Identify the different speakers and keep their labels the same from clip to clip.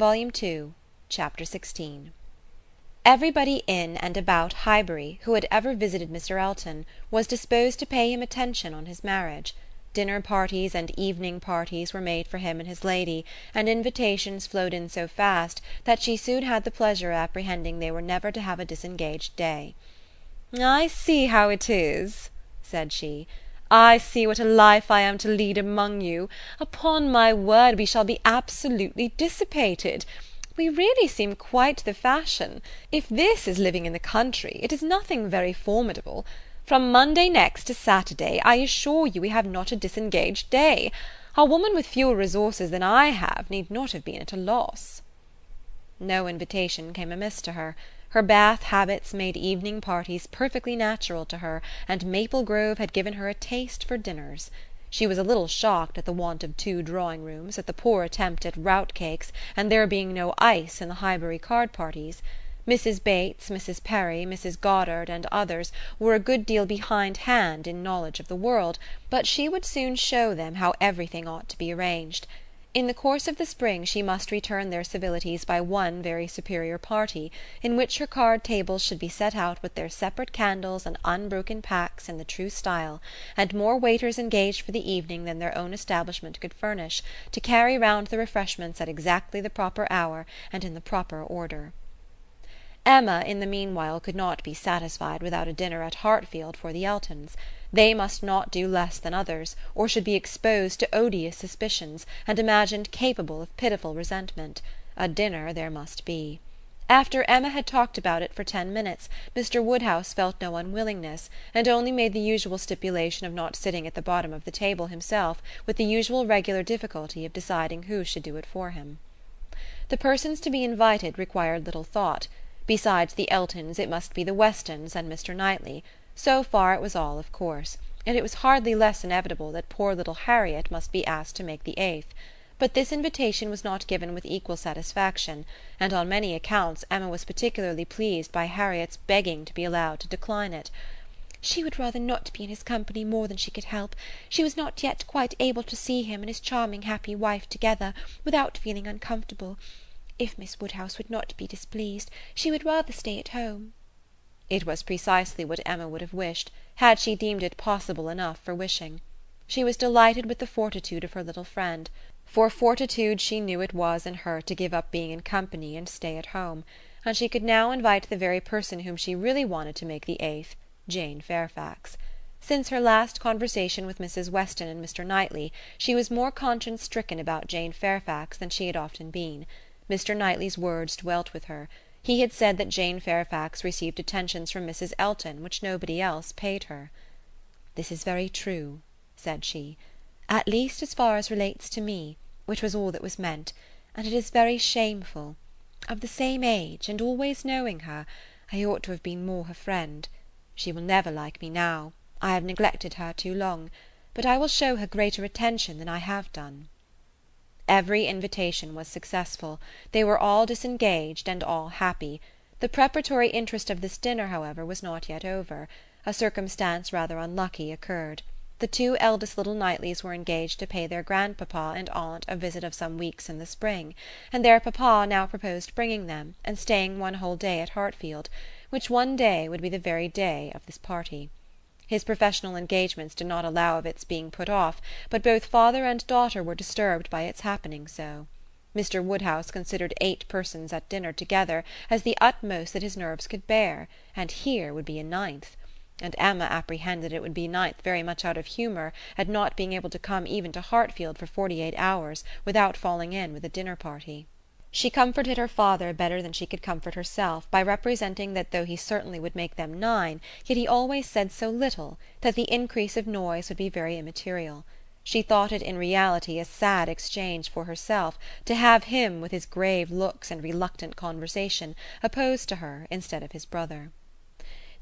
Speaker 1: Volume Two, Chapter XVI Everybody in and about Highbury who had ever visited Mr. Elton was disposed to pay him attention on his marriage. Dinner parties and evening parties were made for him and his lady, and invitations flowed in so fast that she soon had the pleasure of apprehending they were never to have a disengaged day. "I see how it is," said she. I see what a life I am to lead among you. Upon my word, we shall be absolutely dissipated. We really seem quite the fashion. If this is living in the country, it is nothing very formidable. From Monday next to Saturday, I assure you we have not a disengaged day. A woman with fewer resources than I have need not have been at a loss. No invitation came amiss to her. Her Bath habits made evening parties perfectly natural to her, and Maple Grove had given her a taste for dinners. She was a little shocked at the want of two drawing rooms, at the poor attempt at rout cakes, and there being no ice in the Highbury card parties. Mrs. Bates, Mrs. Perry, Mrs. Goddard, and others, were a good deal behindhand in knowledge of the world, but she would soon show them how everything ought to be arranged. In the course of the spring she must return their civilities by one very superior party, in which her card tables should be set out with their separate candles and unbroken packs in the true style, and more waiters engaged for the evening than their own establishment could furnish, to carry round the refreshments at exactly the proper hour and in the proper order. Emma, in the meanwhile, could not be satisfied without a dinner at Hartfield for the Eltons. They must not do less than others, or should be exposed to odious suspicions, and imagined capable of pitiful resentment. A dinner there must be. After Emma had talked about it for ten minutes, Mr. Woodhouse felt no unwillingness, and only made the usual stipulation of not sitting at the bottom of the table himself, with the usual regular difficulty of deciding who should do it for him. The persons to be invited required little thought. Besides the Eltons it must be the Westons and Mr. Knightley. So far it was all of course, and it was hardly less inevitable that poor little Harriet must be asked to make the eighth; but this invitation was not given with equal satisfaction, and on many accounts Emma was particularly pleased by Harriet's begging to be allowed to decline it. "She would rather not be in his company more than she could help. She was not yet quite able to see him and his charming happy wife together, without feeling uncomfortable. If Miss Woodhouse would not be displeased, she would rather stay at home." It was precisely what Emma would have wished, had she deemed it possible enough for wishing. She was delighted with the fortitude of her little friend; for fortitude she knew it was in her to give up being in company and stay at home; and she could now invite the very person whom she really wanted to make the eighth, Jane Fairfax. Since her last conversation with Mrs. Weston and Mr. Knightley, she was more conscience stricken about Jane Fairfax than she had often been. Mr. Knightley's words dwelt with her. He had said that Jane Fairfax received attentions from Mrs. Elton which nobody else paid her. "This is very true," said she, "at least as far as relates to me, which was all that was meant, and it is very shameful. Of the same age, and always knowing her, I ought to have been more her friend. She will never like me now; I have neglected her too long; but I will show her greater attention than I have done." Every invitation was successful; they were all disengaged and all happy. The preparatory interest of this dinner, however, was not yet over. A circumstance rather unlucky occurred. The two eldest little Knightleys were engaged to pay their grandpapa and aunt a visit of some weeks in the spring, and their papa now proposed bringing them, and staying one whole day at Hartfield, which one day would be the very day of this party. His professional engagements did not allow of its being put off, but both father and daughter were disturbed by its happening so. Mr. Woodhouse considered eight persons at dinner together as the utmost that his nerves could bear, and here would be a ninth; and Emma apprehended it would be a ninth very much out of humour at not being able to come even to Hartfield for forty eight hours without falling in with a dinner party. She comforted her father better than she could comfort herself by representing that though he certainly would make them nine yet he always said so little that the increase of noise would be very immaterial. She thought it in reality a sad exchange for herself to have him, with his grave looks and reluctant conversation, opposed to her instead of his brother.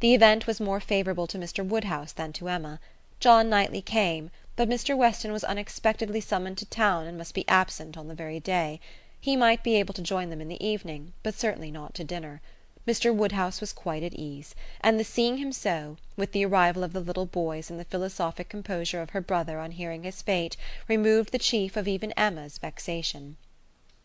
Speaker 1: The event was more favourable to Mr. Woodhouse than to Emma. John Knightley came, but Mr. Weston was unexpectedly summoned to town and must be absent on the very day. He might be able to join them in the evening, but certainly not to dinner. Mr. Woodhouse was quite at ease; and the seeing him so, with the arrival of the little boys and the philosophic composure of her brother on hearing his fate, removed the chief of even Emma's vexation.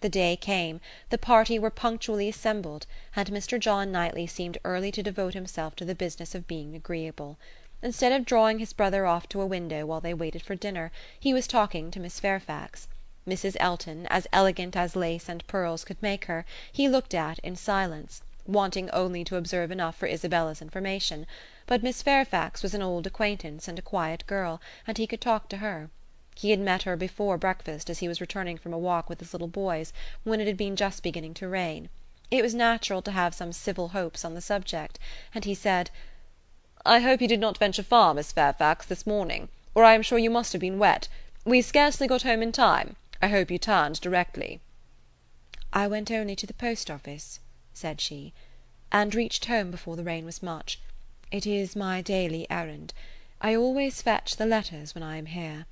Speaker 1: The day came, the party were punctually assembled, and Mr. John Knightley seemed early to devote himself to the business of being agreeable. Instead of drawing his brother off to a window while they waited for dinner, he was talking to Miss Fairfax. Mrs. Elton, as elegant as lace and pearls could make her, he looked at in silence, wanting only to observe enough for Isabella's information; but Miss Fairfax was an old acquaintance and a quiet girl, and he could talk to her. He had met her before breakfast as he was returning from a walk with his little boys, when it had been just beginning to rain. It was natural to have some civil hopes on the subject, and he said, "I hope you did not venture far, Miss Fairfax, this morning, or I am sure you must have been wet. We scarcely got home in time. I hope you turned directly."
Speaker 2: "I went only to the post office," said she, "and reached home before the rain was much. It is my daily errand. I always fetch the letters when I am here.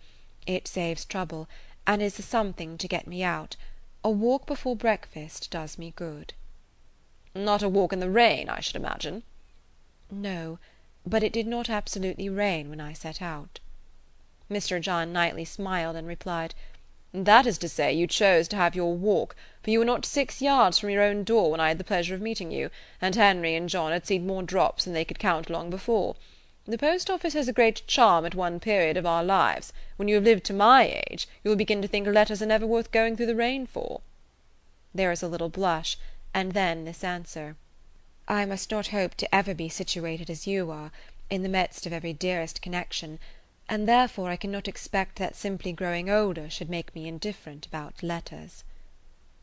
Speaker 2: It saves trouble, and is a something to get me out. A walk before breakfast does me good."
Speaker 1: "Not a walk in the rain, I should imagine?"
Speaker 2: "No; but it did not absolutely rain when I set out."
Speaker 1: Mr. John Knightley smiled, and replied, "That is to say, you chose to have your walk, for you were not six yards from your own door when I had the pleasure of meeting you, and Henry and John had seen more drops than they could count long before. The post office has a great charm at one period of our lives; when you have lived to my age, you will begin to think letters are never worth going through the rain for."
Speaker 2: There was a little blush, and then this answer: "I must not hope to ever be situated as you are, in the midst of every dearest connection, and therefore I cannot expect that simply growing older should make me indifferent about letters."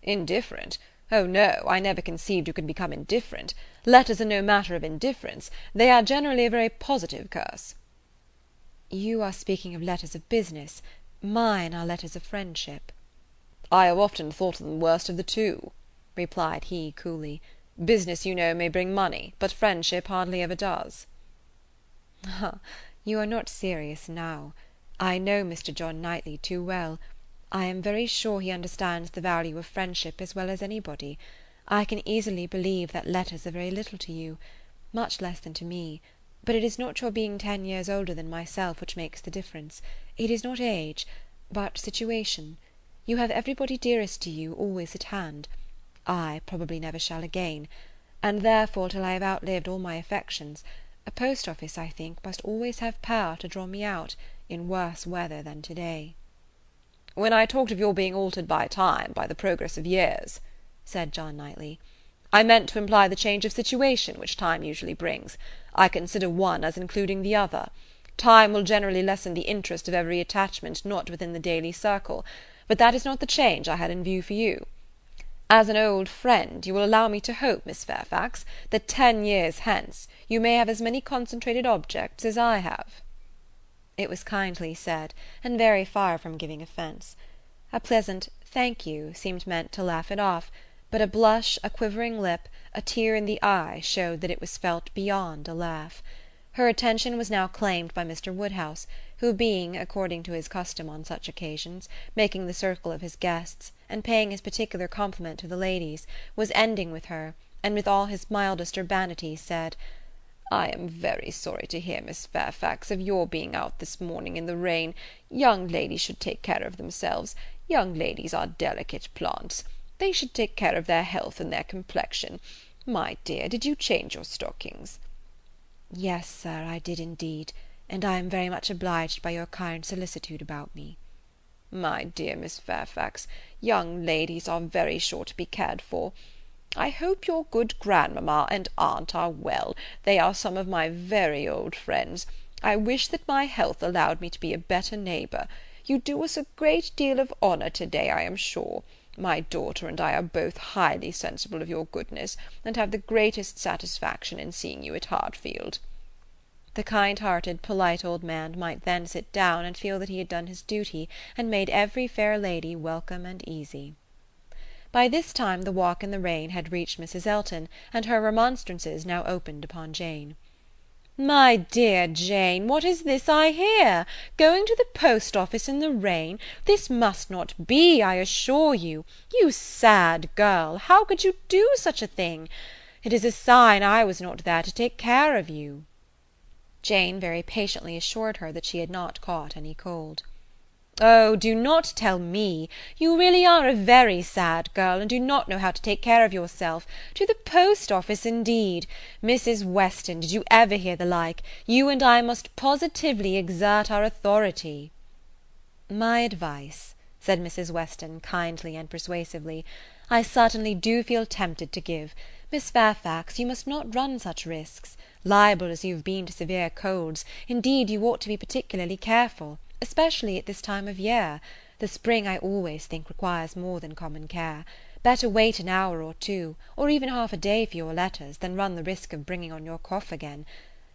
Speaker 1: "Indifferent! Oh no, I never conceived you could become indifferent. Letters are no matter of indifference; they are generally a very positive curse."
Speaker 2: "You are speaking of letters of business; mine are letters of friendship."
Speaker 1: "I have often thought them the worst of the two," replied he coolly. "Business, you know, may bring money, but friendship hardly ever does."
Speaker 2: "Ah, you are not serious now. I know Mr. John Knightley too well. I am very sure he understands the value of friendship as well as anybody. I can easily believe that letters are very little to you, much less than to me; but it is not your being ten years older than myself which makes the difference; it is not age, but situation. You have everybody dearest to you always at hand. I probably never shall again; and therefore, till I have outlived all my affections, a post office, I think, must always have power to draw me out, in worse weather than to day.
Speaker 1: "When I talked of your being altered by time, by the progress of years," said John Knightley, "I meant to imply the change of situation which time usually brings. I consider one as including the other. Time will generally lessen the interest of every attachment not within the daily circle; but that is not the change I had in view for you. As an old friend, you will allow me to hope, Miss Fairfax, that ten years hence you may have as many concentrated objects as I have."
Speaker 2: It was kindly said, and very far from giving offence. A pleasant "thank you" seemed meant to laugh it off, but a blush, a quivering lip, a tear in the eye showed that it was felt beyond a laugh. Her attention was now claimed by Mr. Woodhouse, who being, according to his custom on such occasions, making the circle of his guests, and paying his particular compliment to the ladies, was ending with her, and with all his mildest urbanity said. "I am very sorry to hear, Miss Fairfax, of your being out this morning in the rain. Young ladies should take care of themselves. Young ladies are delicate plants. They should take care of their health and their complexion. My dear, did you change your stockings?" "Yes, Sir, I did indeed, and I am very much obliged by your kind solicitude about me."
Speaker 1: "My dear Miss Fairfax, young ladies are very sure to be cared for. I hope your good grandmama and aunt are well; they are some of my very old friends. I wish that my health allowed me to be a better neighbour. You do us a great deal of honour to day, I am sure. My daughter and I are both highly sensible of your goodness, and have the greatest satisfaction in seeing you at Hartfield."
Speaker 2: The kind hearted, polite old man might then sit down and feel that he had done his duty, and made every fair lady welcome and easy. By this time the walk in the rain had reached Mrs. Elton, and her remonstrances now opened upon Jane.
Speaker 3: "My dear Jane, what is this I hear? Going to the post office in the rain? This must not be, I assure you. You sad girl, how could you do such a thing? It is a sign I was not there to take care of you."
Speaker 2: Jane very patiently assured her that she had not caught any cold.
Speaker 3: Oh, do not tell me! You really are a very sad girl, and do not know how to take care of yourself. To the post office, indeed! Mrs. Weston, did you ever hear the like? You and I must positively exert our authority." "My advice," said Mrs. Weston, kindly and persuasively, "I certainly do feel tempted to give. Miss Fairfax, you must not run such risks. Liable as you have been to severe colds, indeed you ought to be particularly careful especially at this time of year. The spring, I always think, requires more than common care. Better wait an hour or two, or even half a day for your letters, than run the risk of bringing on your cough again.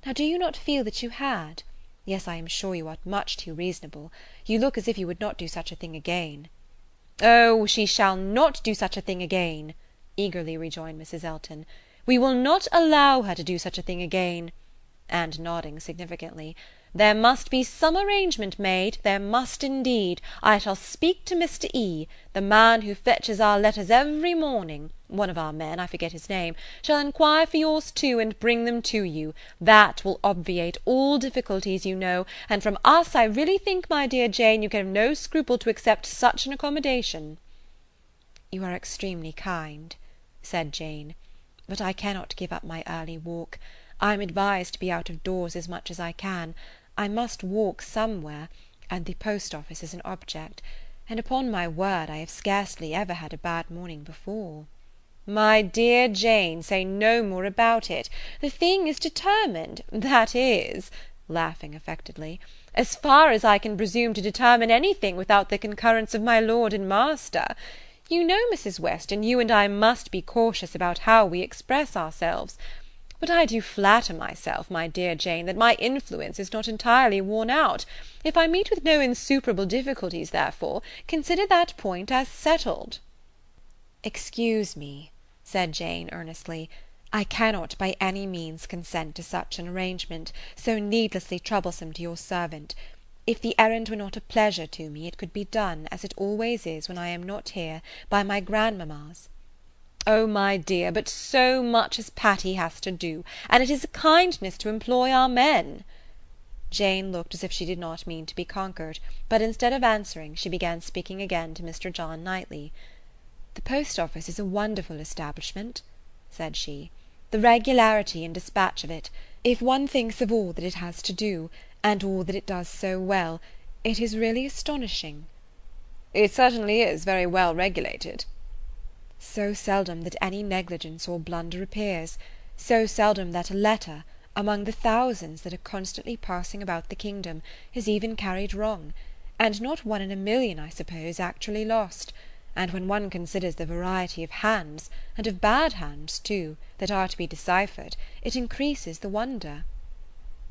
Speaker 3: Now do you not feel that you had? Yes, I am sure you are much too reasonable. You look as if you would not do such a thing again." "Oh, she shall not do such a thing again!" Eagerly rejoined Mrs. Elton. "We will not allow her to do such a thing again," and nodding significantly. There must be some arrangement made, there must indeed. I shall speak to Mr. E., the man who fetches our letters every morning, one of our men, I forget his name, shall enquire for yours too, and bring them to you. That will obviate all difficulties, you know, and from us I really think, my dear Jane, you can have no scruple to accept such an accommodation." "You are extremely kind," said Jane, "but I cannot give up my early walk. I am advised to be out of doors as much as I can. I must walk somewhere, and the post office is an object; and upon my word I have scarcely ever had a bad morning before." "My dear Jane, say no more about it. The thing is determined, that is," laughing affectedly, "as far as I can presume to determine any thing without the concurrence of my lord and master. You know, Mrs. Weston, you and I must be cautious about how we express ourselves. But I do flatter myself, my dear Jane, that my influence is not entirely worn out. If I meet with no insuperable difficulties, therefore, consider that point as settled." "Excuse me," said Jane earnestly, "I cannot by any means consent to such an arrangement, so needlessly troublesome to your servant. If the errand were not a pleasure to me, it could be done, as it always is when I am not here, by my grandmama's. "Oh, my dear, but so much as Patty has to do, and it is a kindness to employ our men." Jane looked as if she did not mean to be conquered, but instead of answering, she began speaking again to Mr. John Knightley. "The post office is a wonderful establishment," said she. "The regularity and dispatch of it, if one thinks of all that it has to do, and all that it does so well, it is really astonishing." "It certainly is very well regulated." So seldom that any negligence or blunder appears; so seldom that a letter, among the thousands that are constantly passing about the kingdom, is even carried wrong; and not one in a million, I suppose, actually lost; and when one considers the variety of hands, and of bad hands too, that are to be deciphered, it increases the wonder."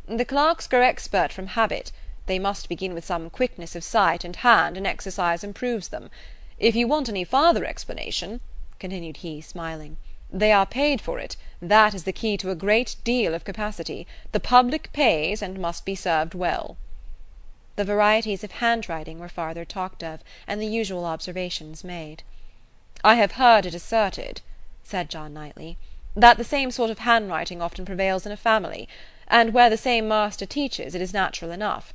Speaker 3: "The clerks grow expert from habit; they must begin with some quickness of sight and hand, and exercise improves them. If you want any farther explanation continued he, smiling, "they are paid for it; that is the key to a great deal of capacity. The public pays, and must be served well." The varieties of handwriting were farther talked of, and the usual observations made. "I have heard it asserted," said John Knightley, "that the same sort of handwriting often prevails in a family; and where the same master teaches, it is natural enough.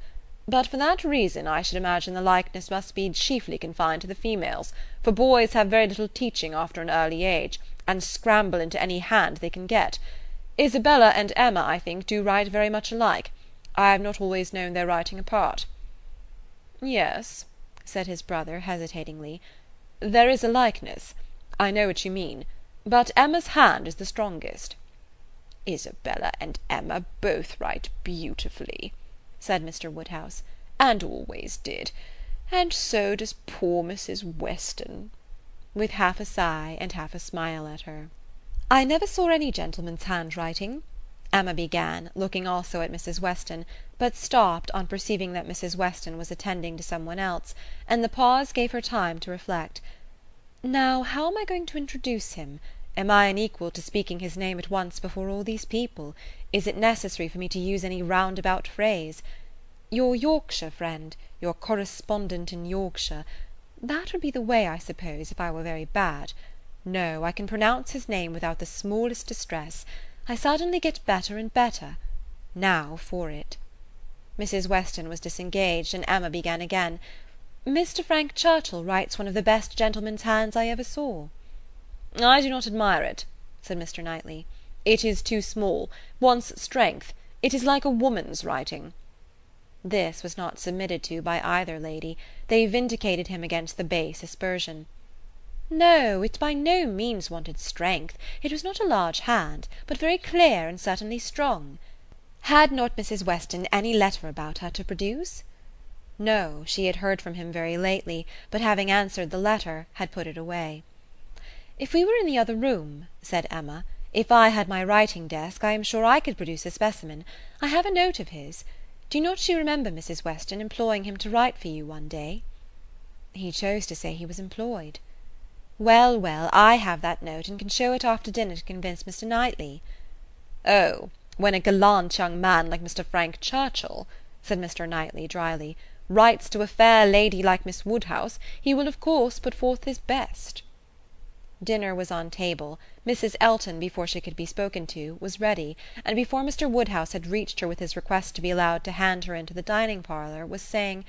Speaker 3: But for that reason I should imagine the likeness must be chiefly confined to the females, for boys have very little teaching after an early age, and scramble into any hand they can get. Isabella and Emma, I think, do write very much alike. I have not always known their writing apart." "Yes," said his brother, hesitatingly, "there is a likeness. I know what you mean. But Emma's hand is the strongest." "Isabella and Emma both write beautifully." said Mr. Woodhouse, "and always did. And so does poor Mrs. Weston," with half a sigh and half a smile at her. "I never saw any gentleman's handwriting," Emma began, looking also at Mrs. Weston, but stopped on perceiving that Mrs. Weston was attending to some one else, and the pause gave her time to reflect. "Now, how am I going to introduce him? Am I unequal to speaking his name at once before all these people? Is it necessary for me to use any roundabout phrase? Your Yorkshire friend, your correspondent in Yorkshire that would be the way, I suppose, if I were very bad. No, I can pronounce his name without the smallest distress. I suddenly get better and better. Now for it." Mrs. Weston was disengaged, and Emma began again.
Speaker 1: Mr. Frank Churchill writes one of the best gentleman's hands I ever saw."
Speaker 3: "I do not admire it," said Mr. Knightley. "It is too small; wants strength; it is like a woman's writing."
Speaker 1: This was not submitted to by either lady; they vindicated him against the base aspersion. "No, it by no means wanted strength; it was not a large hand, but very clear and certainly strong. Had not Mrs. Weston any letter about her to produce?" No, she had heard from him very lately, but having answered the letter, had put it away. "If we were in the other room," said Emma, "if I had my writing desk, I am sure I could produce a specimen. I have a note of his. Do not you remember, Mrs. Weston, employing him to write for you one day?" "He chose to say he was employed." "Well, well, I have that note, and can show it after dinner to convince Mr. Knightley."
Speaker 3: "Oh, when a gallant young man like Mr. Frank Churchill," said Mr. Knightley dryly, writes to a fair lady like Miss Woodhouse, he will of course put forth his best." Dinner was on table; Mrs. Elton, before she could be spoken to, was ready, and before Mr. Woodhouse had reached her with his request to be allowed to hand her into the dining parlour, was saying: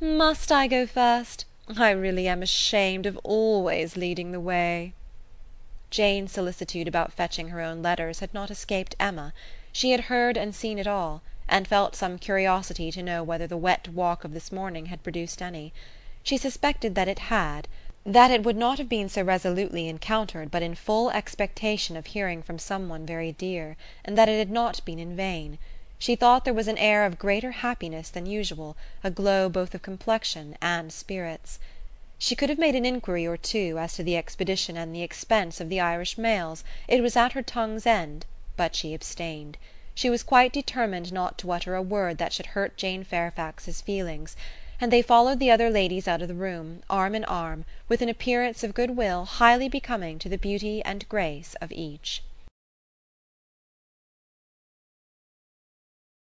Speaker 3: "Must I go first? I really am ashamed of always leading the way." Jane's solicitude about fetching her own letters had not escaped Emma; she had heard and seen it all and felt some curiosity to know whether the wet walk of this morning had produced any. She suspected that it had, that it would not have been so resolutely encountered but in full expectation of hearing from some one very dear, and that it had not been in vain. She thought there was an air of greater happiness than usual, a glow both of complexion and spirits. She could have made an inquiry or two as to the expedition and the expense of the Irish mails; it was at her tongue's end; but she abstained. She was quite determined not to utter a word that should hurt Jane Fairfax's feelings, and they followed the other ladies out of the room, arm in arm, with an appearance of good will highly becoming to the beauty and grace of each.